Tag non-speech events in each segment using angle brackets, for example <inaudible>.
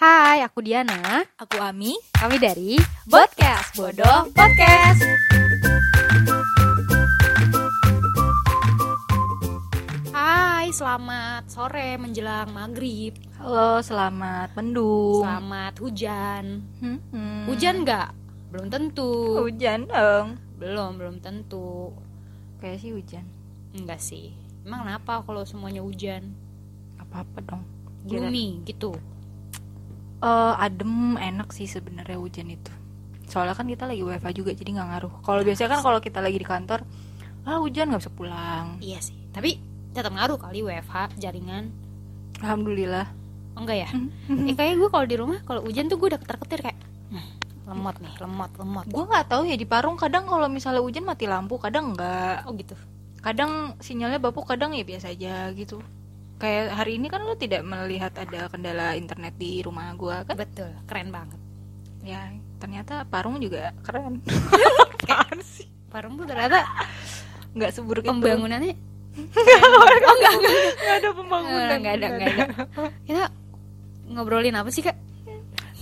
Hai, aku Diana. Aku Ami. Kami dari Podcast Bodoh Podcast. Hai, selamat sore menjelang maghrib. Halo, selamat mendung. Selamat hujan. Hmm, hmm. Hujan nggak? Belum tentu. Hujan dong. Belum, belum tentu. Kayak sih hujan. Enggak sih. Emang kenapa kalau semuanya hujan? Apa-apa dong. Gloomy gitu. Eh, adem, enak sih sebenarnya hujan itu. Soalnya kan kita lagi WFH juga, jadi nggak ngaruh. Kalau biasanya kan kalau kita lagi di kantor, ah hujan nggak bisa pulang. Iya sih. Tapi tetap ngaruh kali WFH jaringan. Alhamdulillah. Oh, enggak ya? <laughs> eh kayak gue kalau di rumah kalau hujan tuh gue udah ketar-ketir kayak "Hmm, lemot nih, lemot, lemot. Gue nggak tahu ya di Parung kadang kalau misalnya hujan mati lampu, kadang nggak. Oh gitu. Kadang sinyalnya bapuk, kadang ya biasa aja gitu. Kayak hari ini kan lo tidak melihat ada kendala internet di rumah gua kan? Betul, keren banget. Ya, ternyata Parung juga keren. <laughs> Apaan sih? Parung tuh ternyata Nggak seburuk itu. pembangunannya oh enggak, enggak, enggak ada pembangunan. Eh, nggak ada, nggak ada. <laughs> Kita ngobrolin apa sih kak?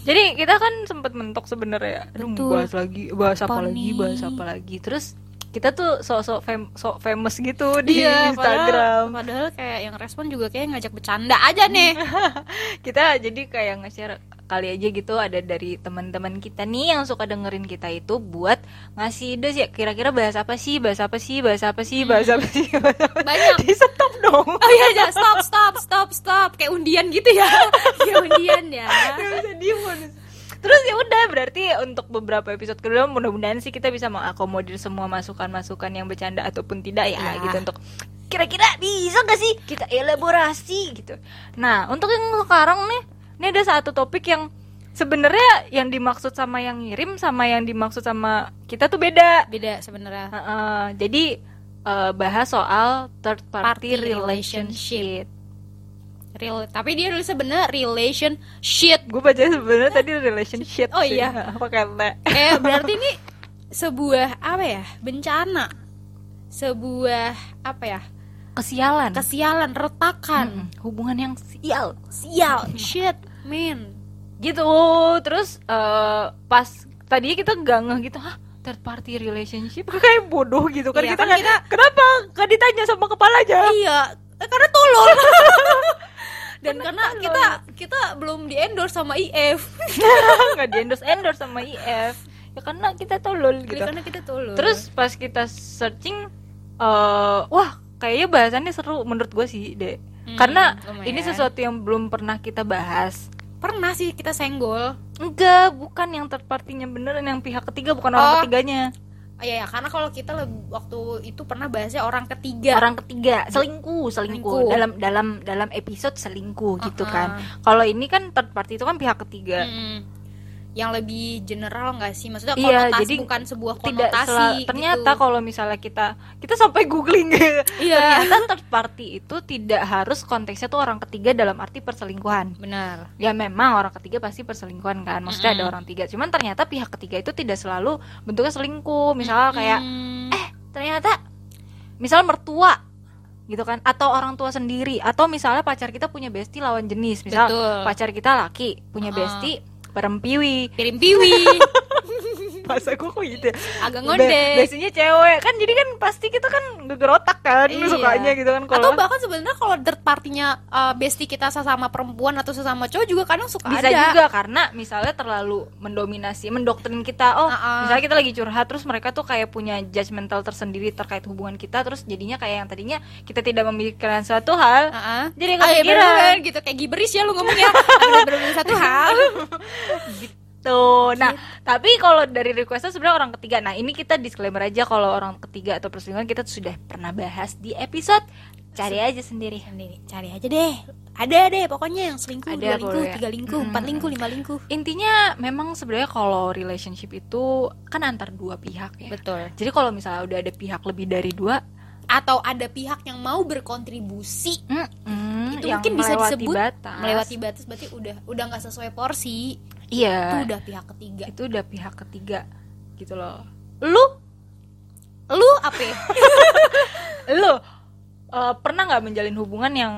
Jadi kita kan sempat mentok sebenarnya. Aduh, bahas lagi, bahas apa, Apa lagi, bahas apa lagi. Terus kita tuh sok-sok fam- sok famous gitu di Iya, Instagram. Padahal, padahal kayak yang respon juga kayak ngajak bercanda aja nih. <laughs> kita jadi kayak nge-share kali aja gitu ada dari teman-teman kita nih yang suka dengerin kita itu buat ngasih ide sih kira-kira bahas apa sih bahas apa sih bahas apa sih bahas apa sih bahas apa Banyak. <laughs> di stop dong Oh iya, aja stop, stop, stop, stop. Kayak undian gitu ya. <laughs> Kayak undian ya. Nggak bisa diem. Terus ya udah berarti untuk beberapa episode kedua mudah-mudahan sih kita bisa mengakomodir semua masukan-masukan yang bercanda ataupun tidak ya Iya. gitu. Untuk kira-kira bisa gak sih kita elaborasi gitu. Nah untuk yang sekarang nih ini ada satu topik yang sebenarnya yang dimaksud sama yang ngirim sama yang dimaksud sama kita tuh beda. Beda sebenarnya. Heeh, jadi eh, bahas soal third party, Party relationship Real, tapi dia nulisnya bener relation shit. gue baca sebenarnya tadi relationship Oh sih. iya. <laughs> pakai T Eh berarti ini sebuah apa ya? Bencana. Sebuah apa ya? kesialan Kesialan, retakan. Mm-mm, hubungan yang sial Sial, shit, man. gitu terus eh, pas tadinya kita gak ngeh gitu hah third party relationship kayak bodoh gitu kan Iya, kita kan kita- kenapa gak ditanya sama kepalanya Iya, eh, karena tolol. <laughs> Dan karena kita kita belum di <laughs> endorse sama IF. nggak di endorse endorse sama IF ya karena kita tolol gitu Karena kita tolol. terus pas kita searching eh wah kayaknya bahasannya seru menurut gue sih deh Hmm, karena lumayan. ini sesuatu yang belum pernah kita bahas pernah sih kita senggol. enggak bukan yang third party-nya beneran yang pihak ketiga bukan Oh. orang ketiganya Oh, iya, ya, karena kalau kita waktu itu pernah bahasnya orang ketiga. orang ketiga selingkuh selingkuh Selingkuh. dalam dalam dalam episode selingkuh gitu Uh-uh. kan kalau ini kan third party itu kan pihak ketiga Mm-mm. Yang lebih general nggak sih maksudnya Iya, konotasi jadi bukan sebuah tidak konotasi ternyata gitu. kalau misalnya kita kita sampai googling Iya. ternyata third party itu tidak harus konteksnya tuh orang ketiga dalam arti perselingkuhan benar ya memang orang ketiga pasti perselingkuhan kan maksudnya ada Mm-mm. orang tiga cuman ternyata pihak ketiga itu tidak selalu bentuknya selingkuh misalnya kayak Hmm, eh ternyata misal mertua gitu kan atau orang tua sendiri atau misalnya pacar kita punya bestie lawan jenis misal Betul. pacar kita laki punya Uh-uh. bestie perempiwi. Piring piwi masa gue kok gitu ya? agak Be- ngode biasanya cewek. Kan jadi kan pasti kita kan gegerotak kan Iya. sukanya gitu kan atau kalau bahkan sebenarnya kalau third partinya uh, bestie kita sesama perempuan atau sesama cowok juga kadang suka bisa ada. juga karena misalnya terlalu mendominasi mendoktrin kita oh Uh-uh. misalnya kita lagi curhat terus mereka tuh kayak punya judgmental tersendiri terkait hubungan kita terus jadinya kayak yang tadinya kita tidak memikirkan suatu hal jadi Ah, iya, kepikiran. bener-bener gitu. Kayak giberis ya lu ngomong ya. Bener-bener satu hal <laughs> Tuh, nah tapi kalau dari requestnya sebenarnya orang ketiga. Nah ini kita disclaimer aja kalau orang ketiga atau perselingkuhan kita sudah pernah bahas di episode cari aja sendiri. Nih, cari aja deh ada deh pokoknya yang selingkuh Ada dua lingkuh pokoknya. tiga lingkuh empat Mm. lingkuh lima lingkuh Intinya memang sebenarnya kalau relationship itu kan antar dua pihak ya. betul Jadi kalau misalnya udah ada pihak lebih dari dua, atau ada pihak yang mau berkontribusi mm, itu yang mungkin bisa disebut batas. melewati batas berarti udah udah nggak sesuai porsi itu Iya. udah pihak ketiga Itu udah pihak ketiga gitu loh. lu lu apa ya? <laughs> Lo eh, pernah nggak menjalin hubungan yang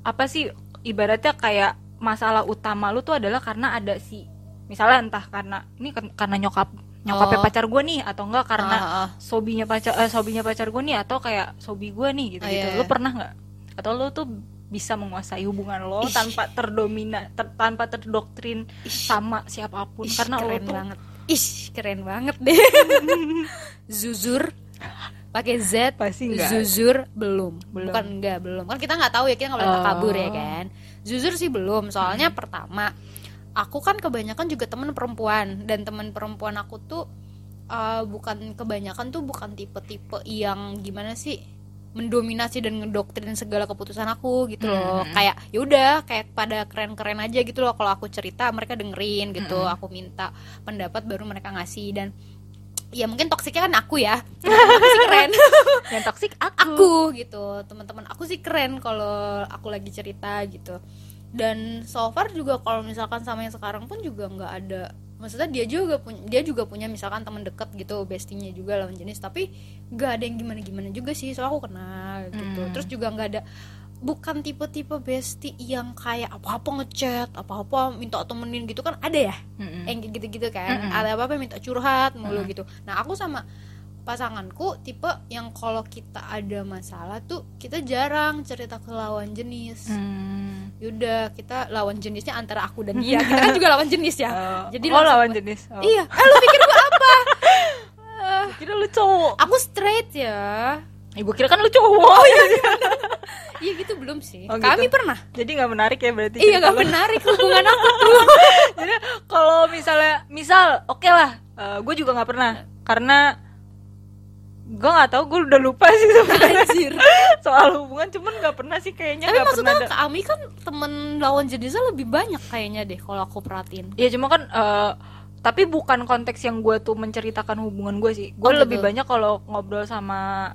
apa sih ibaratnya kayak masalah utama lu tuh adalah karena ada si misalnya entah karena ini karena nyokap nyokapnya Oh. pacar gue nih atau enggak karena Ah, ah. sobinya pacar eh, sobinya pacar gue nih atau kayak sobi gue nih gitu gitu Oh, iya, lu iya. pernah nggak atau lu tuh bisa menguasai hubungan lo Ih. tanpa terdomina ter- tanpa terdoktrin sama siapa pun Ih, karena lo keren tuh banget Ih, keren banget deh. <laughs> Zuzur pakai Z Pasti enggak. Zuzur belum. Belum. Bukan enggak, belum. Kan kita nggak tahu ya, kita nggak boleh Oh. kabur ya kan. Zuzur sih belum. Soalnya pertama, aku kan kebanyakan juga temen perempuan dan temen perempuan aku tuh eh, bukan kebanyakan tuh bukan tipe-tipe yang gimana sih mendominasi dan ngedoktrin segala keputusan aku gitu loh. kayak yaudah kayak pada keren-keren aja gitu loh kalau aku cerita mereka dengerin gitu aku minta pendapat baru mereka ngasih. Dan ya mungkin toksiknya kan aku ya. Aku sih keren. <laughs> Yang toksik aku, aku gitu. Teman-teman aku sih keren kalau aku lagi cerita gitu. Dan so far juga kalau misalkan sama yang sekarang pun juga nggak ada maksudnya dia juga punya dia juga punya misalkan teman dekat gitu bestinya juga lawan jenis tapi nggak ada yang gimana gimana juga sih soalnya aku kenal gitu Hmm. terus juga nggak ada bukan tipe-tipe bestie yang kayak apa-apa ngechat apa-apa minta temenin gitu kan ada ya Mm-mm. yang gitu-gitu kan Mm-mm. ada apa-apa minta curhat mulu Mm-mm. gitu nah aku sama pasanganku tipe yang kalau kita ada masalah tuh kita jarang cerita ke lawan jenis. Hmm. yaudah kita lawan jenisnya antara aku dan dia. <laughs> Kita kan juga lawan jenis ya. Oh, Jadi oh, lawan jenis. Oh. iya. Eh lu pikir gue apa? <laughs> Kira lu cowok. Aku straight ya. Ibu kira kan lu cowok. <laughs> Iya gitu belum sih. Oh, gitu. kami pernah. Jadi nggak menarik ya berarti iya cerita gak lu. menarik hubungan aku tuh. Jadi kalau misalnya misal oke lah gue juga nggak pernah. Karena gue nggak tahu gue udah lupa sih sebenarnya. <laughs> Soal hubungan cuman nggak pernah sih kayaknya tapi pernah maksudnya Kak Ami kan temen lawan jenisnya lebih banyak kayaknya deh kalau aku perhatiin. Ya cuma kan eh, tapi bukan konteks yang gue tuh menceritakan hubungan gue sih. Gue Oh, lebih gitu. banyak kalau ngobrol sama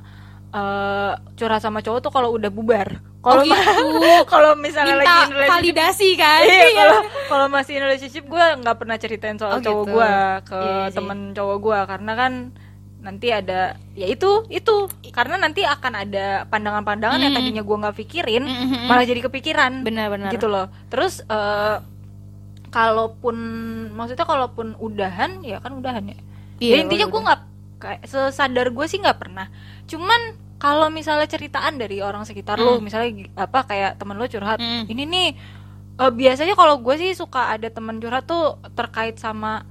eh curhat sama cowok tuh kalau udah bubar. Kalau Oh, gitu. <laughs> kalau misalnya minta lagi in relationship validasi kan? Iya, kalau kalau masih in relationship gue nggak pernah ceritain soal Oh, cowok gitu. gue ke Iya, iya sih. temen cowok gue karena kan nanti ada ya itu itu karena nanti akan ada pandangan-pandangan yang Mm. tadinya gue nggak pikirin Mhm. malah jadi kepikiran benar-benar gitu loh terus eh, kalaupun maksudnya kalaupun udahan ya kan udahan ya Iya, ya intinya gue nggak kayak sesadar gue sih nggak pernah cuman kalau misalnya ceritaan dari orang sekitar lu Hmm. misalnya apa kayak temen lu curhat Hmm. ini nih eh, biasanya kalau gue sih suka ada temen curhat tuh terkait sama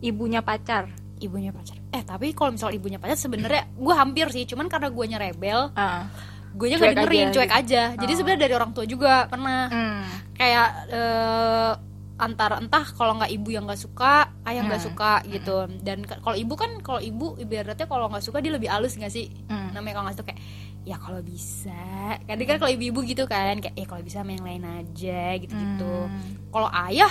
ibunya pacar ibunya pacar eh tapi kalau misal ibunya pacar sebenarnya gue hampir sih cuman karena gue rebel Ah. gue nya nggak dengerin aja cuek gitu. aja jadi Oh. sebenarnya dari orang tua juga pernah Hmm. kayak eh, antara entah kalau nggak ibu yang nggak suka ayah nggak Hmm. suka gitu dan ke- kalau ibu kan kalau ibu ibaratnya kalau nggak suka dia lebih halus nggak sih Hmm. namanya kalau nggak suka kayak ya kalau bisa kadang kan kalau ibu-ibu gitu kan kayak ya kalau bisa yang lain aja gitu gitu Hmm. kalau ayah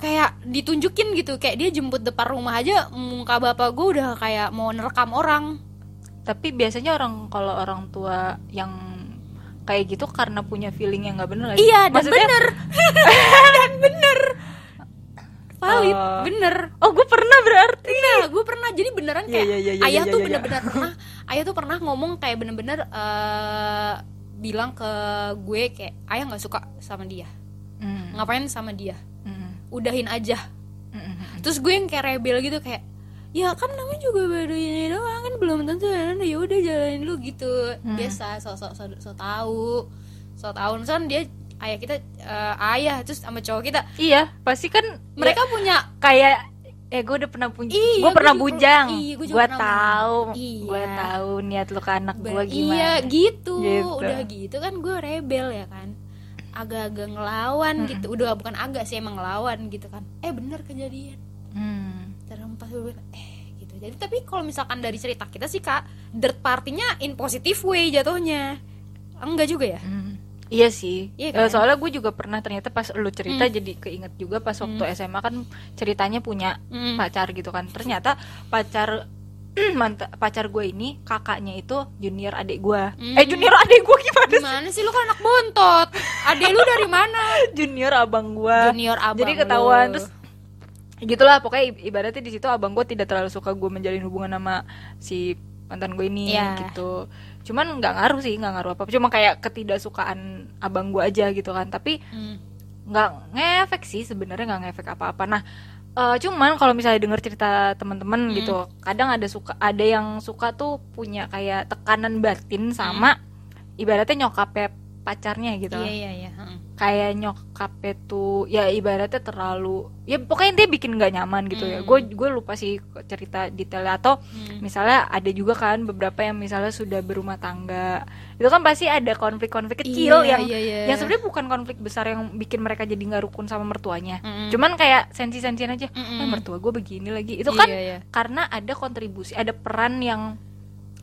kayak ditunjukin gitu kayak dia jemput depan rumah aja muka bapak gue udah kayak mau nerekam orang tapi biasanya orang kalau orang tua yang kayak gitu karena punya feeling yang nggak bener sih? iya dan Maksudnya- bener <laughs> dan bener valid Oh. bener oh gue pernah berarti nah gue pernah jadi beneran Iya, kayak iya, iya, iya, ayah iya, tuh iya. bener-bener pernah ayah tuh pernah ngomong kayak bener-bener eh, bilang ke gue kayak ayah nggak suka sama dia Hmm. ngapain sama dia Hmm. Udahin aja Hmm. terus gue yang kayak rebel gitu kayak ya kan namanya juga baru ini doang kan belum tentu ya udah jalanin lu gitu Hmm. biasa so so so, so tahu so tahu kan dia ayah kita eh, ayah terus sama cowok kita iya pasti kan mereka punya kayak eh gue udah pernah punya Iya, gue pernah juga- bujang iya, gue gue tahu Iya. gue tahu niat lu ke anak gue gimana iya gitu. Gitu. udah gitu kan gue rebel ya kan agak-agak ngelawan gitu udah bukan agak sih emang ngelawan gitu kan eh bener kejadian Hmm. terempas gue eh gitu jadi tapi kalau misalkan dari cerita kita sih kak dirt partinya in positive way jatuhnya enggak juga ya Hmm. Iya sih, Iya Eh, kan? Hmm. soalnya gue juga pernah ternyata pas lu cerita jadi keinget juga pas waktu SMA kan ceritanya punya Mm. pacar gitu kan. Ternyata pacar <clears throat> manta, pacar gue ini kakaknya itu junior adik gue. Hmm. Eh junior adik gue gimana? sih? gimana sih lu kan anak bontot adek lu dari mana <laughs> Junior abang gue. junior abang Jadi ketahuan lu. terus gitulah pokoknya ibaratnya di situ abang gue tidak terlalu suka gue menjalin hubungan sama si mantan gue ini Iya. gitu cuman nggak ngaruh sih nggak ngaruh apa cuma kayak ketidaksukaan abang gue aja gitu kan tapi nggak ngefek sih sebenarnya nggak ngefek apa-apa nah eh, cuman kalau misalnya denger cerita teman-teman Hmm. gitu kadang ada suka ada yang suka tuh punya kayak tekanan batin sama ibaratnya nyokapnya pacarnya gitu Hmm. Iya iya iya. Kayak nyokapnya tuh ya ibaratnya terlalu ya pokoknya dia bikin nggak nyaman gitu ya Hmm. gue gue lupa sih cerita detailnya atau Hmm. misalnya ada juga kan beberapa yang misalnya sudah berumah tangga itu kan pasti ada konflik-konflik kecil Iya, yang iya, iya. yang sebenarnya bukan konflik besar yang bikin mereka jadi nggak rukun sama mertuanya Mm-mm. cuman kayak sensi-sensian aja Mm-mm. "Ah, mertua gue begini lagi itu Iya, kan iya. karena ada kontribusi ada peran yang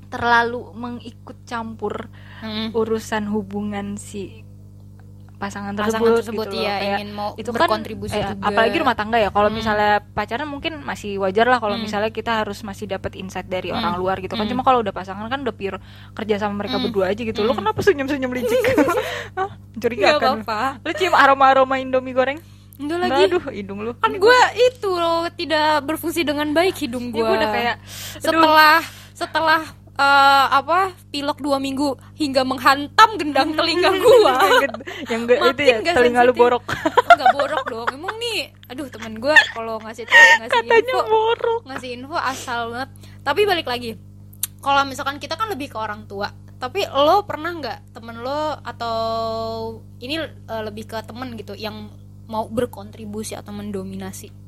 terlalu mengikut campur Mm-mm. urusan hubungan si pasangan tersebut, Pasangan tersebut gitu loh. ya Kayak ingin mau itu kan berkontribusi eh, juga. apalagi rumah tangga ya kalau Hmm. misalnya pacaran mungkin masih wajar lah kalau Hmm. misalnya kita harus masih dapat insight dari Hmm. orang luar gitu kan Hmm. cuma kalau udah pasangan kan udah pure kerja sama mereka Hmm. berdua aja gitu lo Hmm. kenapa senyum senyum licik? <laughs> Nggak mencurigakan apa-apa. lo cium aroma aroma indomie goreng Enggak Nggak, lagi. aduh hidung lu Kan gue itu loh tidak berfungsi dengan baik hidung gue. gua udah kayak setelah setelah eh, apa pilek dua minggu hingga menghantam gendang telinga <laughs> gue. yang enggak itu ya nggak telinga lu sensitif. borok Enggak borok dong. Emang nih, aduh temen gue kalau ngasih ngasih katanya info borok ngasih info asal banget. Tapi balik lagi, kalau misalkan kita kan lebih ke orang tua. Tapi lo pernah nggak temen lo atau ini eh, lebih ke temen gitu yang mau berkontribusi atau mendominasi?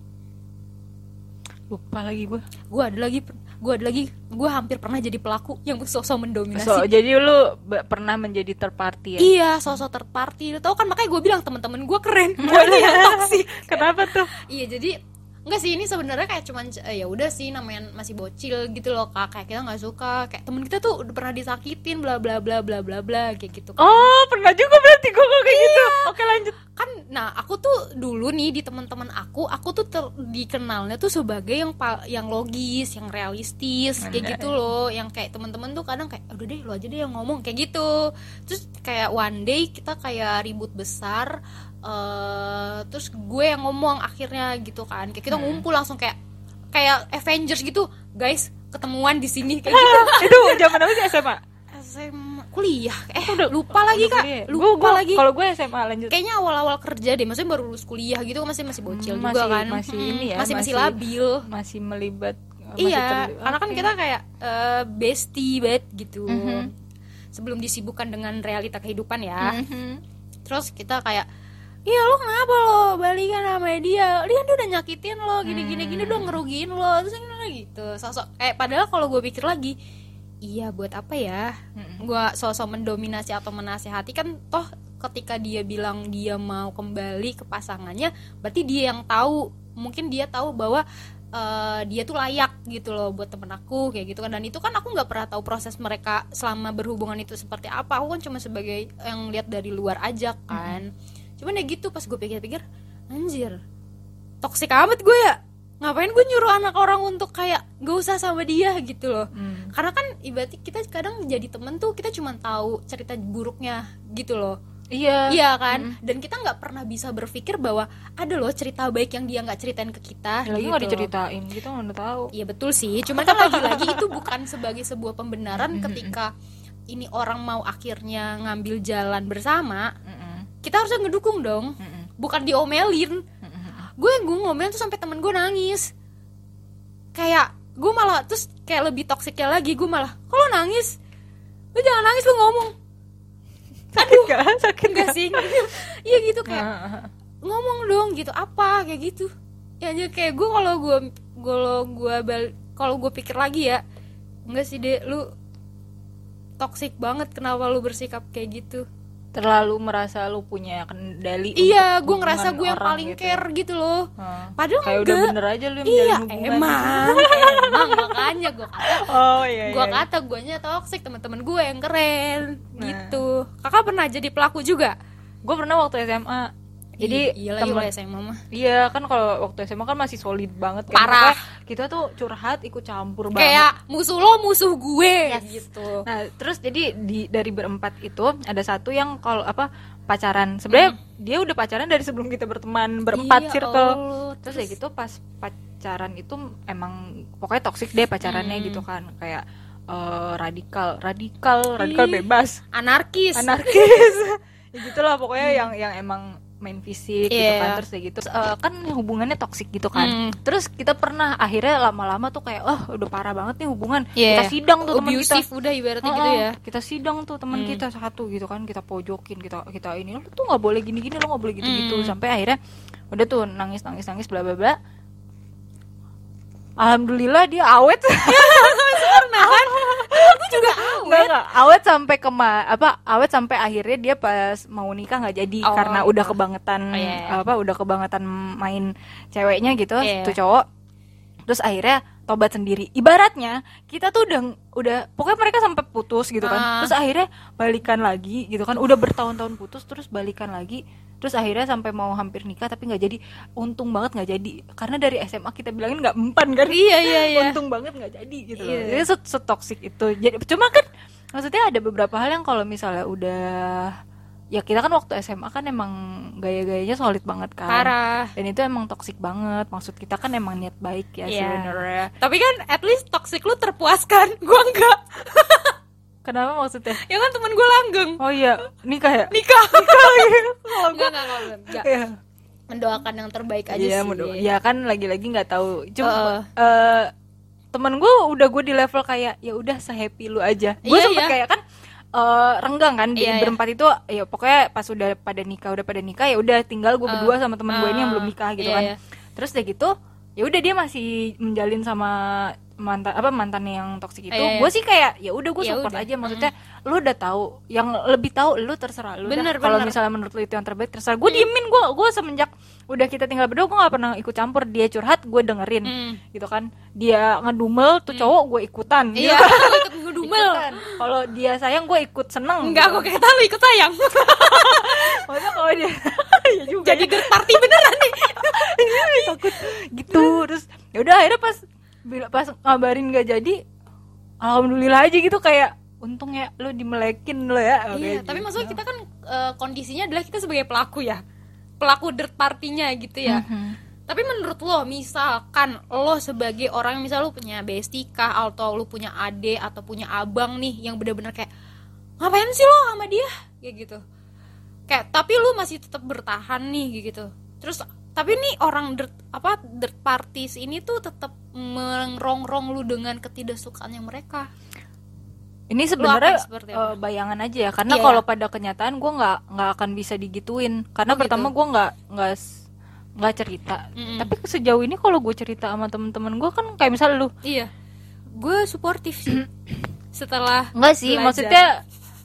lupa lagi gue Gue ada lagi, gue ada lagi, gue hampir pernah jadi pelaku yang sosok mendominasi. so, jadi lu pernah menjadi third party ya Iya, sosok third party. Lo tau kan makanya gue bilang teman-teman gue keren. <laughs> Bukan yang toksik. <laughs> kenapa tuh Iya jadi enggak sih ini sebenarnya kayak cuman eh, ya udah sih namanya masih bocil gitu loh kak kayak kita nggak suka kayak temen kita tuh udah pernah disakitin bla bla bla bla bla bla kayak gitu kan. Oh, pernah juga berarti gue kayak gitu. Oke, lanjut. Kan nah aku tuh dulu nih di teman-teman aku aku tuh ter- dikenalnya tuh sebagai yang yang logis yang realistis kayak gitu loh. Yang kayak teman-teman tuh kadang kayak udah deh lo aja deh yang ngomong kayak gitu. Terus kayak one day kita kayak ribut besar eh terus gue yang ngomong akhirnya gitu kan. Kayak kita Hmm. ngumpul langsung kayak kayak Avengers gitu. Guys ketemuan di sini kayak <laughs> gitu. Itu zaman apa sih SMA? Kuliah. Eh Udah lupa lagi udah kak. kuliah. lupa Gua- gua- lagi. Kalau gue SMA lanjut. kayaknya awal-awal kerja deh maksudnya baru lulus kuliah gitu masih masih bocil Hmm, juga masih- kan. masih Mm, ini ya, masih masih labil. Masih melibat masih iya terli- karena kan kita kayak eh, bestie banget gitu. Mhm. sebelum disibukkan dengan realita kehidupan ya. Mhm. terus kita kayak Iya lo kenapa lo balikan sama dia? Dia dia udah nyakitin lo Gini gini gini Hmm. udah ngerugiin lo. Terus gimana gitu Sosok. Kayak padahal kalau gue pikir lagi Iya buat apa ya? Mhm. Gue sosok mendominasi atau menasehati Kan toh ketika dia bilang dia mau kembali ke pasangannya Berarti dia yang tahu. Mungkin dia tahu bahwa eh, dia tuh layak gitu loh buat temen aku kayak gitu kan. Dan itu kan aku nggak pernah tahu proses mereka selama berhubungan itu seperti apa. Aku kan cuma sebagai yang lihat dari luar aja kan. Cuman ya gitu pas gue pikir-pikir anjir toksik amat gue ya ngapain gue nyuruh anak orang untuk kayak gak usah sama dia gitu loh Hmm. karena kan ibaratnya kita kadang jadi temen tuh kita cuma tahu cerita buruknya gitu loh Iya. iya kan dan kita nggak pernah bisa berpikir bahwa ada loh cerita baik yang dia nggak ceritain ke kita Ya, lagi gitu nggak loh. diceritain, kita nggak tahu. Iya betul sih, cuman kan lagi-lagi itu bukan sebagai sebuah pembenaran ketika ini orang mau akhirnya ngambil jalan bersama, kita harusnya ngedukung dong, bukan diomelin. Gue gue ngomelin tuh sampai temen gue nangis, kayak gue malah terus kayak lebih toksiknya lagi, gue malah kalau nangis, lu jangan nangis lu ngomong, Sakit gak? <laughs> Sakit enggak gak? sih, iya gitu kayak Heeh. ngomong dong gitu apa? kayak gitu. Ya kayak gue kalau gue kalau gue bal kalau gue pikir lagi ya enggak sih deh lu toksik banget kenapa lu bersikap kayak gitu Terlalu merasa lu punya kendali. iya gue ngerasa gue yang paling gitu. care gitu loh Heeh. padahal Kayak udah bener aja lu yang iya hubungan. emang <laughs> emang makanya gue kata Oh iya. gue iya. kata guanya toksik teman-teman gue yang keren Nah. gitu kakak pernah jadi pelaku juga Gue pernah waktu SMA. Jadi iya temen- SMA mah Iya kan kalau waktu SMA kan masih solid banget kan. Parah. Kita tuh curhat ikut campur banget. kayak musuh lo musuh gue gitu Nah terus jadi di dari berempat itu ada satu yang kalau apa pacaran. Sebenarnya dia udah pacaran dari sebelum kita berteman berempat Iya, circle. Allah. Terus ya gitu pas pacaran itu emang pokoknya toksik deh pacarannya Hmm. gitu kan kayak eh, radikal, radikal, radikal Ih. bebas, anarkis anarkis. <laughs> ya gitulah pokoknya yang yang emang main fisik gitu Iya. kan terus kayak gitu. Eh, kan hubungannya toksik gitu kan. Hmm. terus kita pernah akhirnya lama-lama tuh kayak oh udah parah banget nih hubungan. Iya. kita sidang tuh teman kita. Udah ibaratnya gitu Heeh, ya. Kita sidang tuh teman Hmm. kita satu gitu kan kita pojokin kita kita ini lo tuh nggak boleh gini gini lo nggak boleh gitu gitu Hmm. sampai akhirnya udah tuh nangis nangis nangis bla bla bla. Alhamdulillah dia awet. <laughs> Kan juga Nggak, nggak. awet sampai kema apa awet sampai akhirnya dia pas mau nikah nggak jadi Oh, karena gitu. udah kebangetan Oh, iya, iya. apa udah kebangetan main ceweknya gitu Iya. tuh cowok terus akhirnya tobat sendiri ibaratnya kita tuh udah udah pokoknya mereka sampai putus gitu kan Ah. terus akhirnya balikan lagi gitu kan udah bertahun-tahun putus terus balikan lagi terus akhirnya sampai mau hampir nikah tapi nggak jadi untung banget nggak jadi karena dari SMA kita bilangin nggak mempan kan iya iya <laughs> iya untung banget nggak jadi gitu loh. Iya. Jadi set setoksik itu. Jadi cuma kan maksudnya ada beberapa hal yang kalau misalnya udah ya kita kan waktu SMA kan emang gaya-gayanya solid banget kan. parah Dan itu emang toksik banget. Maksud kita kan emang niat baik ya Iya. sebenarnya. tapi kan at least toxic lu terpuaskan <laughs> gua enggak <laughs> Kenapa maksudnya? ya kan temen gue langgeng Oh iya, nikah ya? nikah <laughs> Kalau enggak enggak enggak, enggak, enggak. Iya. mendoakan yang terbaik aja Iya, sih mudah- ya kan lagi-lagi nggak tahu. Cuma Heeh. eh, temen gue udah gue di level kayak ya udah sehappy lu aja. Gue Iya, sempet iya. kayak kan eh, renggang kan di Iya, iya. berempat itu ya pokoknya pas udah pada nikah udah pada nikah ya udah tinggal gue berdua sama temen gue ini yang belum nikah gitu iya, kan. iya. Terus udah gitu ya udah dia masih menjalin sama mantan apa mantannya yang toksik itu. Iya, iya. Gue sih kayak ya udah gue Ya support udah. aja maksudnya lu udah tahu yang lebih tahu lu terserah lu kalau misalnya menurut lu itu yang terbaik terserah. Gue diemin gue gue semenjak udah kita tinggal berdua gue nggak pernah ikut campur. Dia curhat gue dengerin Hmm. gitu kan. Dia ngedumel tuh cowok gue ikutan. Gitu iya kan. lu <laughs> ikut ngedumel kalau dia sayang gue ikut seneng enggak aku kayak tahu ikut sayang. <laughs> Maksudnya kalau dia <laughs> ya juga jadi third party beneran nih. Takut. Gitu terus ya udah akhirnya pas bila pas ngabarin gak jadi alhamdulillah aja gitu kayak untung ya lo dimelekin lo ya iya Kayak tapi gitu. maksudnya kita kan eh, kondisinya adalah kita sebagai pelaku ya pelaku third partinya gitu ya Mhm. Tapi menurut lo, misalkan lo sebagai orang yang misal lo punya bestie kah atau lo punya ade atau punya abang nih yang bener-bener kayak ngapain sih lo sama dia kayak gitu. Kayak tapi lo masih tetap bertahan nih gitu. Terus tapi nih orang dirt, apa third parties ini tuh tetap mengrong-rong lu dengan ketidaksukaannya mereka. Ini sebenarnya eh, apa? bayangan aja ya, karena Iya. kalau pada kenyataan gue nggak nggak akan bisa digituin, karena Oh, gitu. pertama gue nggak nggak nggak cerita. Mm-mm. Tapi sejauh ini kalau gue cerita sama temen-temen gue kan kayak misal lu, Iya. Gue suportif sih. <clears throat> Setelah nggak sih, belajar. maksudnya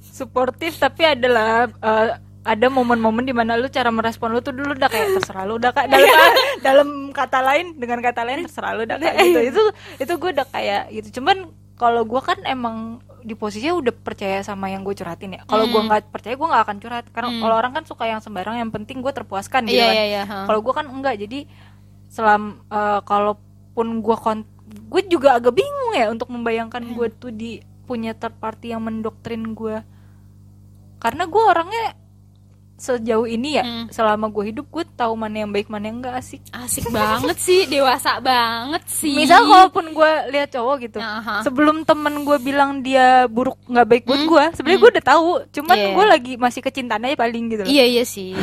suportif tapi adalah eh, ada momen-momen di mana lu cara merespon lu tuh dulu udah kayak terserah lu udah kayak dalam, <laughs> dalam kata lain dengan kata lain terserah lu udah kayak gitu itu itu gue udah kayak gitu cuman kalau gue kan emang di posisinya udah percaya sama yang gue curhatin ya kalau gue Hmm. nggak percaya gue nggak akan curhat karena Hmm. kalau orang kan suka yang sembarang yang penting gue terpuaskan gitu Iya kan iya iya. ha. kalau gue kan enggak jadi selam eh, kalaupun gue kon gue juga agak bingung ya untuk membayangkan Hmm. gue tuh di punya third party yang mendoktrin gue karena gue orangnya sejauh ini ya Hmm. selama gue hidup gue tahu mana yang baik mana yang enggak asik Asik banget sih, dewasa banget sih. misal kalaupun gue lihat cowok gitu Aha. sebelum temen gue bilang dia buruk nggak baik buat Hmm. gue sebenarnya gue udah tahu cuman Yeah. gue lagi masih kecintaan aja paling gitu loh. Iya iya sih.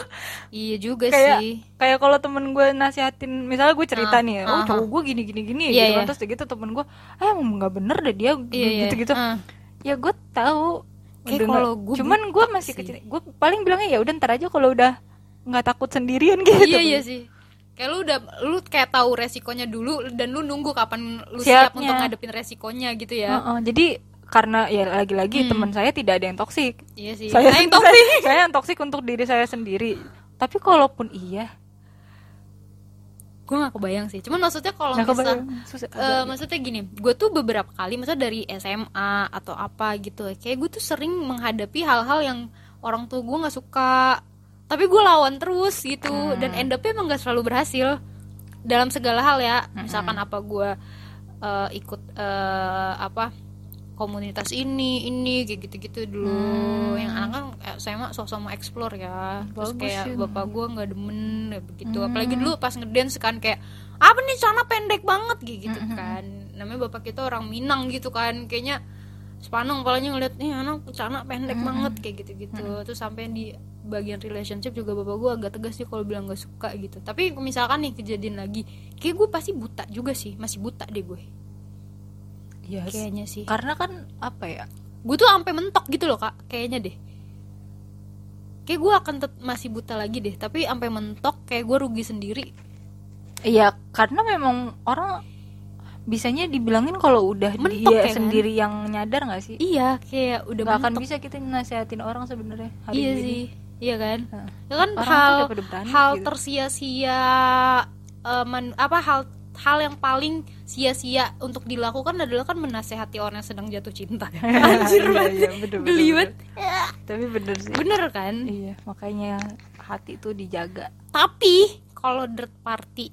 <laughs> iya juga kayak sih. kayak kalau temen gue nasihatin misalnya gue cerita Ah, nih ah, oh ah. cowok gue gini gini gini Iya, gitu kan iya. terus gitu temen gue ah emang nggak bener deh dia Iya iya. gitu gitu Ah. ya gue tahu Kayak kalau gue cuman gue masih sih. kecil gue paling bilangnya ya udah ntar aja kalau udah nggak takut sendirian <laughs> gitu iya iya sih. Kayak lu udah lu kayak tahu resikonya dulu dan lu nunggu kapan lu Siapnya. siap untuk ngadepin resikonya gitu ya. Heeh, jadi karena ya lagi-lagi Hmm. teman saya tidak ada yang toksik Iya sih. saya, Nah, yang toxic. saya, <laughs> saya yang toksik untuk diri saya sendiri tapi kalaupun iya gue gak kebayang sih. Cuman maksudnya kalau misal susah agak- maksudnya gini, gue tuh beberapa kali, maksudnya dari SMA atau apa gitu, kayak gue tuh sering menghadapi hal-hal yang orang tua gue nggak suka, tapi gue lawan terus gitu, Hmm. dan end up-nya emang gak selalu berhasil dalam segala hal ya, misalkan apa gue eh, ikut eh, apa komunitas ini ini kayak gitu-gitu dulu. Yang anak kan eh, saya mah sosok mau explore ya. Terus Bagus kayak ya. bapak gue nggak demen ya begitu. Apalagi dulu pas ngedance kan kayak apa nih celana pendek banget kayak gitu kan. Namanya bapak kita orang Minang gitu kan kayaknya sepaneng palanya ngeliat nih anak celana pendek banget kayak gitu-gitu. Terus sampai di bagian relationship juga bapak gue agak tegas sih kalau bilang gak suka gitu. Tapi misalkan nih kejadian lagi kayak gue pasti buta juga sih masih buta deh gue Iya. kayaknya sih Karena kan apa ya? gue tuh sampai mentok gitu loh kak kayaknya deh kayak gue akan masih buta lagi deh tapi sampai mentok kayak gue rugi sendiri Iya, karena memang orang bisanya dibilangin kalau udah Mentok dia ya kan? sendiri yang nyadar nggak sih? iya kayak udah Nggak akan bisa kita nasehatin orang sebenarnya hari iya ini. sih iya kan ya kan Orang hal berani hal gitu. tersia-sia eh, men- apa hal hal yang paling sia-sia untuk dilakukan adalah kan menasehati orang yang sedang jatuh cinta <laughs> anjir Iya, banget iya, bener, bener, bener. Tapi bener sih. bener kan Iya, makanya hati tuh dijaga. tapi kalau third party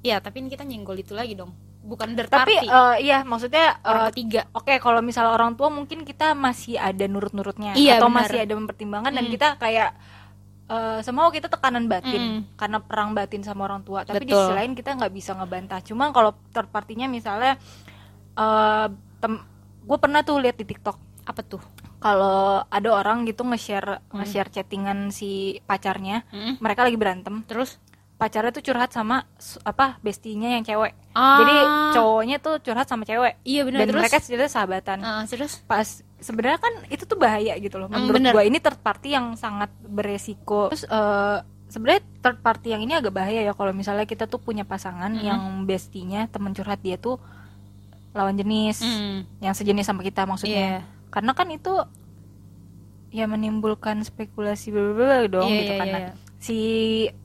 ya tapi ini kita nyenggol itu lagi dong bukan third Tapi party eh, iya, maksudnya eh, orang ketiga Oke, kalau misalnya orang tua mungkin kita masih ada nurut-nurutnya Iya, atau benar. masih ada mempertimbangkan dan Mm. kita kayak eh semua kita tekanan batin Mm. karena perang batin sama orang tua. Tapi di Betul. sisi lain kita nggak bisa ngebantah. Cuma kalau third partinya misalnya eh gue pernah tuh lihat di TikTok apa tuh kalau ada orang gitu nge-share nge-share chattingan si pacarnya, Mm. mereka lagi berantem, terus pacarnya tuh curhat sama apa bestinya yang cewek. Ah. Jadi cowoknya tuh curhat sama cewek. iya benar Dan terus mereka sebenarnya sahabatan Ah, terus pas sebenarnya kan itu tuh bahaya gitu loh Hmm, menurut bener. gua ini third party yang sangat beresiko terus eh, sebenarnya third party yang ini agak bahaya ya kalau misalnya kita tuh punya pasangan Mm-mm. yang bestinya temen curhat dia tuh lawan jenis Mm. yang sejenis sama kita maksudnya Iya. karena kan itu ya menimbulkan spekulasi bla dong Iya, gitu iya, Nah, iya. si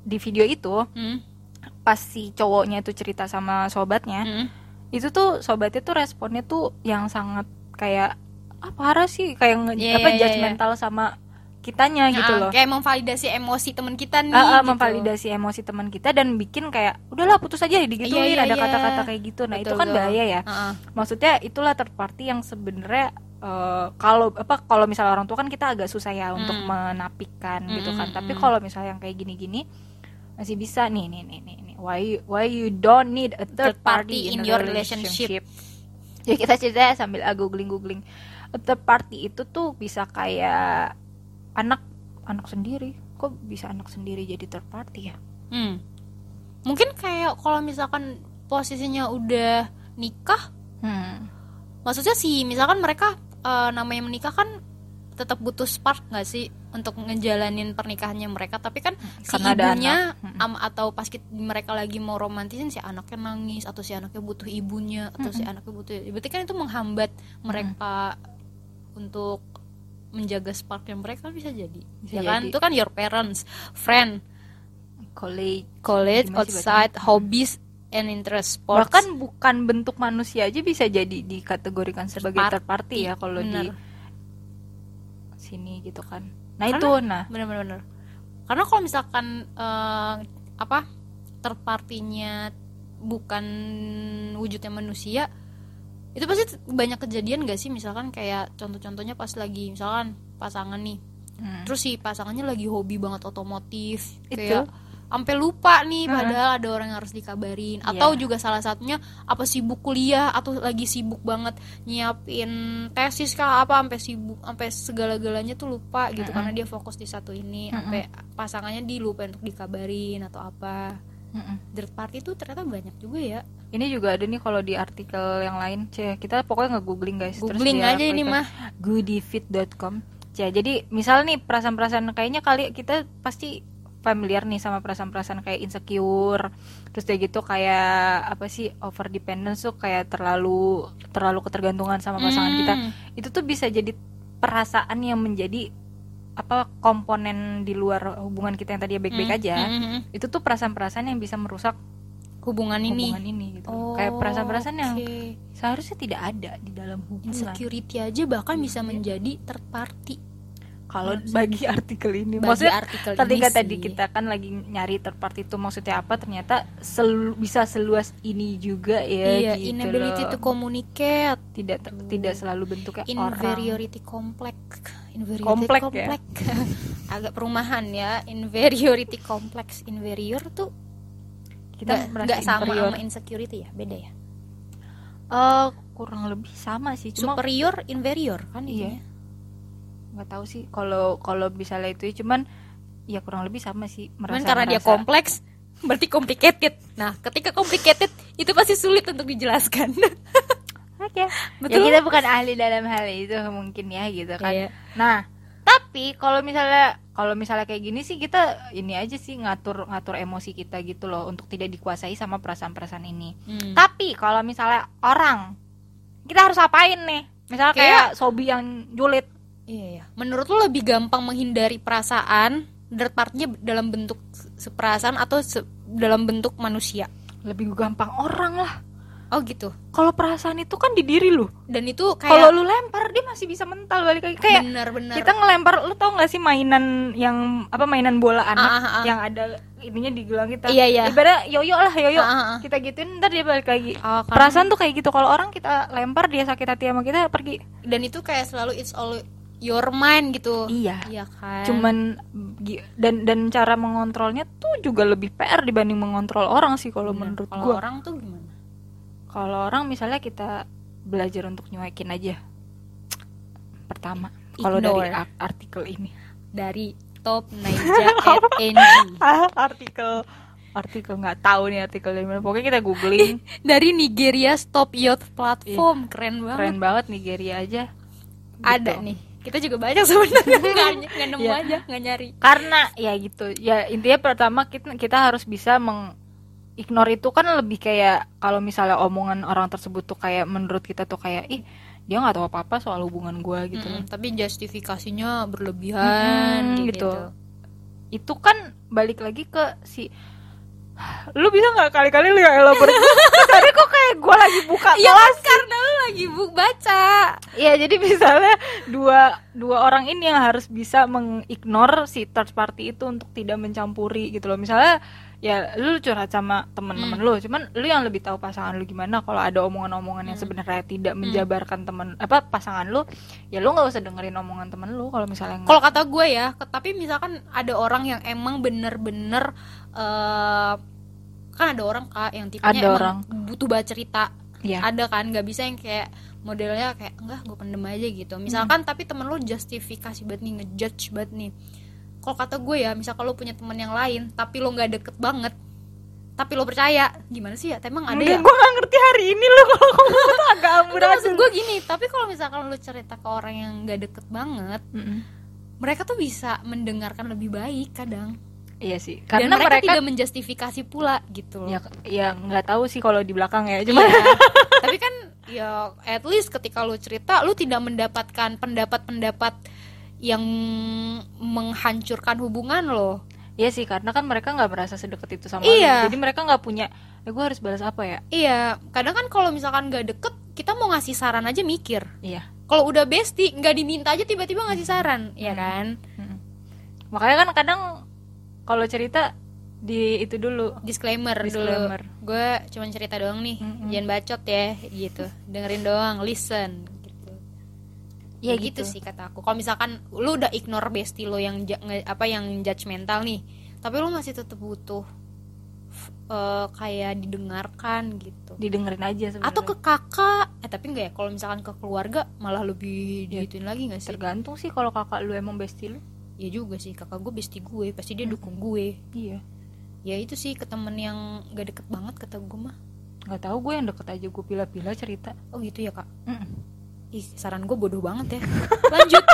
di video itu Mm. pas si cowoknya itu cerita sama sobatnya Mm. itu tuh sobatnya tuh responnya tuh yang sangat kayak apa parah sih kayak nge- Iya, apa iya, iya, judgmental sama kitanya gitu Ah, loh kayak memvalidasi emosi teman kita nih Ah, ah, gitu. memvalidasi emosi teman kita dan bikin kayak udahlah putus aja digituin Iya, iya, ada iya. kata-kata kayak gitu nah itu Betul, kan betul. bahaya ya Ah, ah. maksudnya itulah third party yang sebenarnya eh, kalau apa kalau misalnya orang tua kan kita agak susah ya untuk Hmm. menapikan gitu kan Mm, tapi mm. kalau misalnya yang kayak gini-gini masih bisa nih nih nih nih nih. why why you don't need a third, Third party in a your relationship. ya kita cerita sambil ah, googling googling third party itu tuh bisa kayak anak anak sendiri kok bisa anak sendiri jadi third party ya Hmm. Mungkin kayak kalau misalkan posisinya udah nikah, hmm. maksudnya sih misalkan mereka eh, namanya menikah kan tetap butuh spark nggak sih untuk ngejalanin pernikahannya mereka tapi kan si Karena ada ibunya. Hmm. am- atau pas kit- mereka lagi mau romantisin si anaknya nangis atau si anaknya butuh ibunya atau si anaknya butuh berarti kan itu menghambat mereka untuk menjaga sparknya mereka kan bisa jadi. Bisa ya kan? jadi. itu kan your parents friend college. college outside bacanya? hobbies and interest sports. Bahkan bukan bentuk manusia aja bisa jadi dikategorikan sebagai Third party ya kalau di sini gitu kan. Nah Karena- itu nah. bener-bener karena kalau misalkan eh, apa third party-nya bukan wujudnya manusia itu pasti banyak kejadian gak sih misalkan kayak contoh-contohnya pas lagi misalkan pasangan nih hmm. terus si pasangannya lagi hobi banget otomotif Itu. kayak sampai lupa nih Heeh. padahal ada orang yang harus dikabarin Iya. atau juga salah satunya apa sibuk kuliah atau lagi sibuk banget nyiapin tesis kah apa sampai sibuk sampai segala-galanya tuh lupa gitu Mm-mm. karena dia fokus di satu ini sampai pasangannya dilupa untuk dikabarin atau apa Mm-mm. third party tuh ternyata banyak juga ya. Ini juga ada nih kalau di artikel yang lain. Ceh kita pokoknya nggak googling guys googling aja ini mah. goodifit.com ceh jadi misal nih perasaan-perasaan kayaknya kali kita pasti familiar nih sama perasaan-perasaan kayak insecure terus kayak gitu kayak apa sih over dependence tuh kayak terlalu terlalu ketergantungan sama pasangan kita. Hmm. itu tuh bisa jadi perasaan yang menjadi apa komponen di luar hubungan kita yang tadi baik-baik Hmm, aja hmm, hmm, hmm. itu tuh perasaan-perasaan yang bisa merusak hubungan ini hubungan ini gitu Oh, kayak perasaan-perasaan yang oke. seharusnya tidak ada di dalam hubungan insecurity aja bahkan bisa menjadi third party kalau bagi artikel ini bagi maksudnya artikel ketika ini tadi sih. kita kan lagi nyari third party itu maksudnya apa ternyata selu- bisa seluas ini juga ya iya gitu inability loh. to communicate tidak ter- tidak selalu bentuknya orang inferiority complex inferiority Komplek ya? complex <laughs> agak perumahan ya. Inferiority complex inferior tuh kita nggak sama inferior. sama insecurity ya? Beda ya? Eh, kurang lebih sama sih. Cuma superior inferior kan Iya. nggak tahu sih. Kalau kalau misalnya itu ya, cuman ya kurang lebih sama sih. Cuman merasa karena dia merasa- kompleks berarti complicated. Nah ketika complicated itu pasti sulit untuk dijelaskan. <laughs> <laughs> Betul. Ya kita bukan ahli dalam hal itu mungkin ya gitu kan. Iya. Nah, tapi kalau misalnya kalau misalnya kayak gini sih kita ini aja sih ngatur ngatur emosi kita gitu loh untuk tidak dikuasai sama perasaan-perasaan ini. Hmm. Tapi kalau misalnya orang kita harus apain nih? Misalnya kayak, Kayak- Sobi yang julid. Iya, iya. Menurut lo lebih gampang menghindari perasaan third partnya dalam bentuk se- seperasaan atau se- dalam bentuk manusia? Lebih gampang orang lah. Oh gitu. Kalau perasaan itu kan di diri lu. Dan itu kayak Kalau lu lempar dia masih bisa mental balik lagi. Kayak benar-benar kita ngelempar lu tau gak sih mainan yang apa mainan bola anak Ah, ah, ah. yang ada ininya di gelang kita Iya, iya. ibarat yoyo lah yoyo Ah, ah, ah. kita gituin ntar dia balik lagi Oh, karena- perasaan tuh kayak gitu kalau orang kita lempar dia sakit hati sama kita pergi dan itu kayak selalu it's all your mind gitu. iya Iya kan. cuman dan dan cara mengontrolnya tuh juga lebih PR dibanding mengontrol orang sih kalau Bener. menurut kalau gua orang tuh gimana? Kalau orang misalnya kita belajar untuk nyuekin aja pertama kalau dari artikel ini Dari top Naija <laughs> <laughs> artikel artikel nggak tahu nih artikel dari mana pokoknya kita googling <laughs> Dari Nigeria Stop Youth Platform. Keren banget. keren banget Nigeria aja Ada Gitu. nih. Kita juga banyak sebenarnya nggak nemu Iya. aja, nggak nyari. karena ya gitu ya intinya pertama kita kita harus bisa meng ignore itu kan lebih kayak kalau misalnya omongan orang tersebut tuh kayak menurut kita tuh kayak ih dia nggak tahu apa apa soal hubungan gua gitu loh Mm-mm, tapi justifikasinya berlebihan Mm-mm, gitu. gitu. itu kan balik lagi ke si lu bisa nggak kali-kali lu ya elaborate <laughs> tadi kok kayak gua lagi buka kelas kan karena lu lagi buk baca. Iya jadi misalnya dua dua orang ini yang harus bisa mengignore si third party itu untuk tidak mencampuri gitu loh misalnya ya lu curhat sama temen-temen Hmm. lu cuman lu yang lebih tahu pasangan lu gimana kalau ada omongan-omongan yang Hmm. sebenarnya tidak menjabarkan temen apa pasangan lu ya lu nggak usah dengerin omongan temen lu kalau misalnya Kalau kata gue ya, tapi misalkan ada orang yang emang bener-bener eh kan ada orang kak yang tipenya Ada emang orang. butuh baca cerita. ya Ada kan, nggak bisa yang kayak modelnya kayak enggak gue pendem aja gitu. Misalkan tapi temen lu justifikasi banget nih, ngejudge banget nih. Kalau kata gue ya, misal kalau punya temen yang lain, tapi lo nggak deket banget, tapi lo percaya, gimana sih ya? Emang ada ya? gue nggak ngerti hari ini lu kalau <laughs> ngomong tuh agak maksud gue gini, tapi kalau misalkan lu cerita ke orang yang nggak deket banget, Mm-mm. mereka tuh bisa mendengarkan lebih baik kadang. iya sih Dan karena mereka, mereka, tidak menjustifikasi pula gitu loh. ya ya nggak tahu sih kalau di belakang ya cuma Iya. <laughs> tapi kan ya at least ketika lu cerita lu tidak mendapatkan pendapat-pendapat yang menghancurkan hubungan lo. Iya sih karena kan mereka nggak merasa sedekat itu sama Iya. lu. Jadi mereka nggak punya eh gue harus balas apa ya? Iya, kadang kan kalau misalkan nggak deket, kita mau ngasih saran aja mikir. Iya. Kalau udah bestie, nggak diminta aja tiba-tiba ngasih saran, ya kan? Mm-mm. Makanya kan kadang kalau cerita di itu dulu. Disclaimer, Disclaimer. dulu. Gue cuma cerita doang nih, Mm-mm. jangan bacot ya, gitu. Dengerin doang, listen. Ya Ya gitu sih kata aku. Kalau misalkan lu udah ignore bestie lo yang apa yang judgmental nih, tapi lu masih tetap butuh eh, kayak didengarkan gitu. Didengerin aja sebenarnya. Atau ke kakak, eh tapi enggak ya. Kalau misalkan ke keluarga malah lebih Ya. lagi nggak sih? tergantung sih kalau kakak lu emang bestie lu. Ya juga sih kakak gue bestie gue, pasti dia dukung gue. Iya. Ya itu sih ke temen yang gak deket banget kata gue mah. Nggak tahu gue yang deket aja gue pilih-pilih cerita. Oh gitu ya kak. Mm-mm. Ih saran gue bodoh banget ya. <laughs> Lanjut.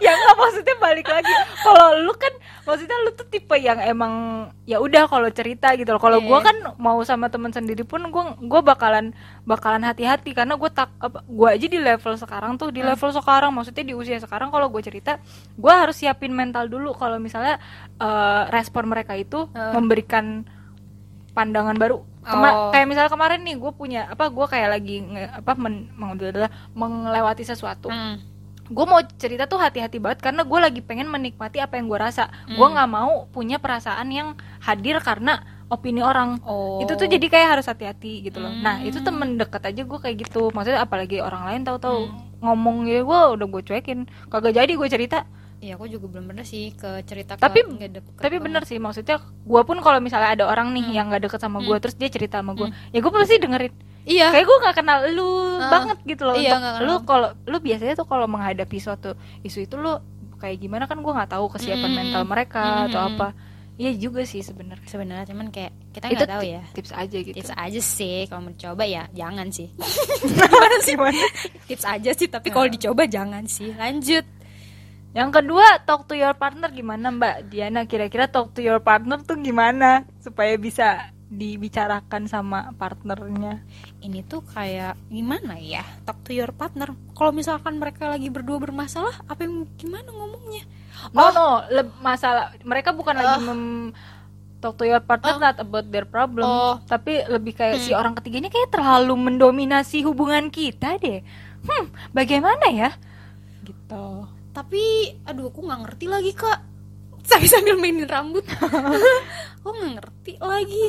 ya nggak maksudnya balik lagi. Kalau lu kan maksudnya lu tuh tipe yang emang ya udah kalau cerita gitu loh. Kalau Iya. gua kan mau sama temen sendiri pun gua gua bakalan bakalan hati-hati karena gue tak apa gua aja di level sekarang tuh di Hmm. level sekarang maksudnya di usia sekarang kalau gue cerita gua harus siapin mental dulu kalau misalnya eh, respon mereka itu Hmm. memberikan pandangan baru Kema- Oh. kayak misalnya kemarin nih gue punya apa gue kayak lagi nge- apa men, melewati sesuatu Hmm. gue mau cerita tuh hati-hati banget karena gue lagi pengen menikmati apa yang gue rasa Hmm. gue nggak mau punya perasaan yang hadir karena opini orang Oh. itu tuh jadi kayak harus hati-hati gitu loh nah Hmm. itu temen deket aja gue kayak gitu maksudnya apalagi orang lain tahu-tahu Hmm. ngomong ya gue udah gue cuekin kagak jadi gue cerita Iya, aku juga belum pernah sih ke cerita ke Tapi- nggak deket tapi banget. bener sih maksudnya gue pun kalau misalnya ada orang nih Hmm. yang nggak deket sama gue Hmm. terus dia cerita sama gue Hmm. ya gue pasti dengerin Iya. kayak gue nggak kenal lu Ah, banget gitu loh iya, untuk lu kalau lu biasanya tuh kalau menghadapi suatu isu itu lu kayak gimana kan gue nggak tahu kesiapan Mm. mental mereka atau Mm. apa iya juga sih sebenarnya sebenarnya cuman kayak kita nggak tahu ya tips aja gitu tips aja sih kalau mau dicoba ya jangan sih <laughs> gimana sih tips aja sih tapi kalau dicoba jangan sih lanjut yang kedua talk to your partner gimana mbak Diana? Kira-kira talk to your partner tuh gimana supaya bisa dibicarakan sama partnernya? Ini tuh kayak gimana ya? Talk to your partner. Kalau misalkan mereka lagi berdua bermasalah apa yang gimana ngomongnya? No no le- masalah mereka bukan lagi mem talk to your partner Oh. not about their problem. Oh. tapi lebih kayak si orang ketiganya kayak terlalu mendominasi hubungan kita deh. Hmm bagaimana ya? Gitu tapi aduh aku nggak ngerti lagi kak. Sambil sambil mainin rambut. <laughs> Aku nggak ngerti lagi.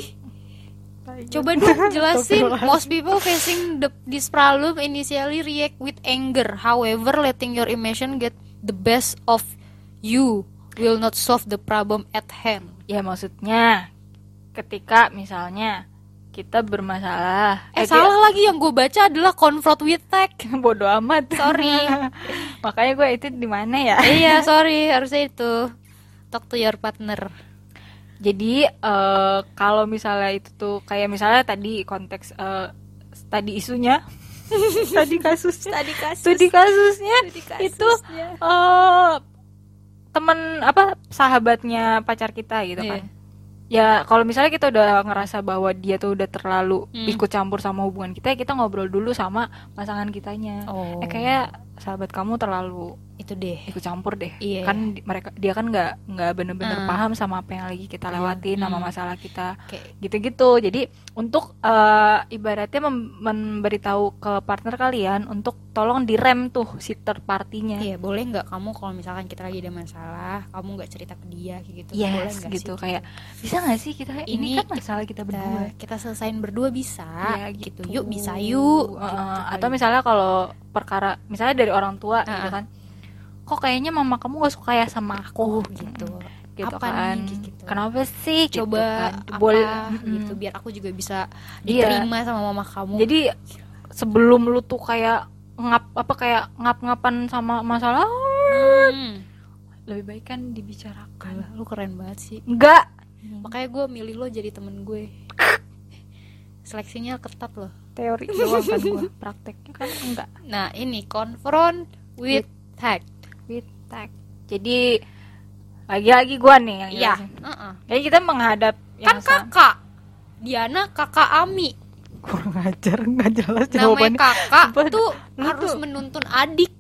Coba dong jelasin. Most people facing the, this problem initially react with anger. However letting your emotion get the best of you will not solve the problem at hand. Ya maksudnya ketika misalnya kita bermasalah. Eh salah lagi yang gue baca adalah confront with tech. <laughs> Bodoh amat. Sorry. <laughs> makanya gue itu di mana ya? Iya <laughs> sorry harusnya itu. Talk to your partner. Jadi eh, kalau misalnya itu tuh kayak misalnya tadi konteks eh, tadi isunya tadi kasus tadi kasus. studi kasusnya Studi itu kasusnya. eh temen apa sahabatnya pacar kita gitu Iya. kan ya kalau misalnya kita udah ngerasa bahwa dia tuh udah terlalu Hmm. ikut campur sama hubungan kita ya kita ngobrol dulu sama pasangan kitanya Oh. eh kayak sahabat kamu terlalu itu deh. Ikut campur deh. Iya. kan mereka dia kan nggak nggak bener-bener Hmm. paham sama apa yang lagi kita lewatin sama Hmm. masalah kita. Gitu-gitu. Jadi untuk eh, ibaratnya mem- memberitahu ke partner kalian untuk tolong direm tuh si third partinya Iya boleh nggak kamu kalau misalkan kita lagi ada masalah kamu nggak cerita ke dia kayak gitu boleh yes nggak gitu. sih? kayak bisa nggak sih kita ini, Ini kan masalah kita kita, berdua. kita selesain berdua bisa. Ya, gitu. yuk bisa yuk. Uh, gitu atau misalnya kalau perkara misalnya dari orang tua gitu Ah. kan kok kayaknya mama kamu gak suka ya sama aku gitu gitu Apa kan nih, gitu. kenapa sih gitu coba kan. apa Boleh, gitu mm-mm. biar aku juga bisa Iya. diterima sama mama kamu jadi sebelum lu tuh kayak ngap apa kayak ngap-ngapan sama masalah Hmm. lebih baik kan dibicarakan Gila, lu keren banget sih enggak makanya gue milih lo jadi temen gue <laughs> seleksinya ketat loh teori <laughs> doang kan gua prakteknya kan enggak. Nah ini confront with tag with tag jadi lagi-lagi gua nih yang iya uh-uh. jadi kita menghadap kan yang sama kakak Diana kakak Ami. Kurang ajar nggak jelas namanya jawabannya. kakak Sumpah, tuh harus tuh- menuntun adik.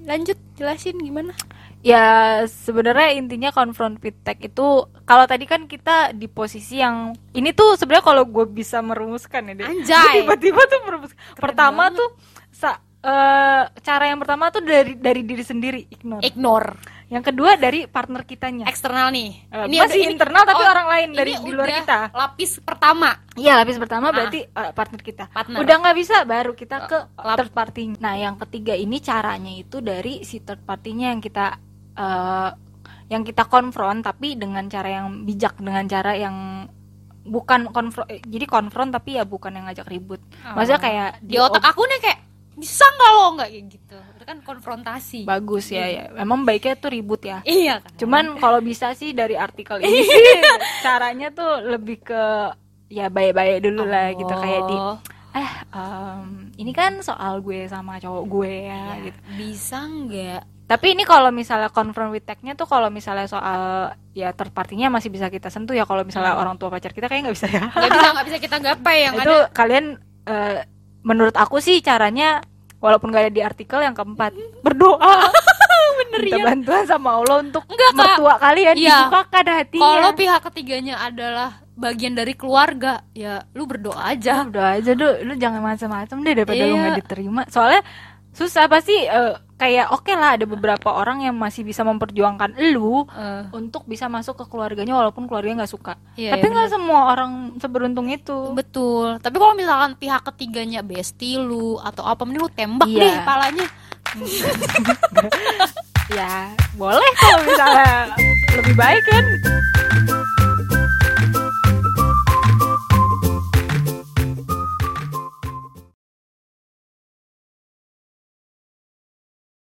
Lanjut jelasin gimana ya sebenarnya intinya confront with tag itu kalau tadi kan kita di posisi yang ini tuh sebenarnya kalau gue bisa merumuskan ya deh Anjay. <laughs> tiba-tiba tuh merumus pertama banget. tuh sa- eh, cara yang pertama tuh dari dari diri sendiri ignore ignore yang kedua dari partner kitanya eksternal nih Eh, masih internal tapi orang lain dari ini di luar kita. lapis pertama Iya lapis pertama Ah. berarti eh, partner kita. Partner. Udah nggak bisa baru kita ke lap- third party. Nah yang ketiga ini caranya itu dari si third partinya yang kita eh, yang kita konfront tapi dengan cara yang bijak dengan cara yang bukan konfront jadi konfront tapi ya bukan yang ngajak ribut. Maksudnya kayak di otak aku nih kayak bisa nggak lo nggak kayak gitu itu kan konfrontasi bagus ya ya. Memang baiknya tuh ribut ya. iya kan Cuman kalau bisa sih dari artikel ini <laughs> sih caranya tuh lebih ke ya baik-baik dulu lah gitu kayak di Oh, eh em, ini kan soal gue sama cowok gue ya iya. gitu. bisa nggak Tapi ini kalau misalnya confront with tag-nya tuh kalau misalnya soal ya third party-nya masih bisa kita sentuh ya kalau misalnya Hmm. orang tua pacar kita kayak nggak bisa ya. nggak bisa nggak bisa <laughs> kita gapai yang itu ada kalian eh, menurut aku sih caranya walaupun gak ada di artikel yang keempat berdoa <laughs> bener minta ya bantuan sama Allah untuk Enggak, Kak. mertua kalian Iya. dibukakan hatinya. kalau pihak ketiganya adalah bagian dari keluarga ya lu berdoa aja udah aja lu lu jangan macam-macam deh daripada lu Iya. nggak diterima soalnya susah pasti eh, kayak oke lah ada beberapa orang yang masih bisa memperjuangkan lu Eh, untuk bisa masuk ke keluarganya walaupun keluarganya nggak suka. Iya, tapi iya, nggak semua orang seberuntung itu. Betul. Tapi kalau misalkan pihak ketiganya bestie lu atau apa mending lu tembak Iya. deh palanya <laughs> ya boleh kalau misalnya lebih baik kan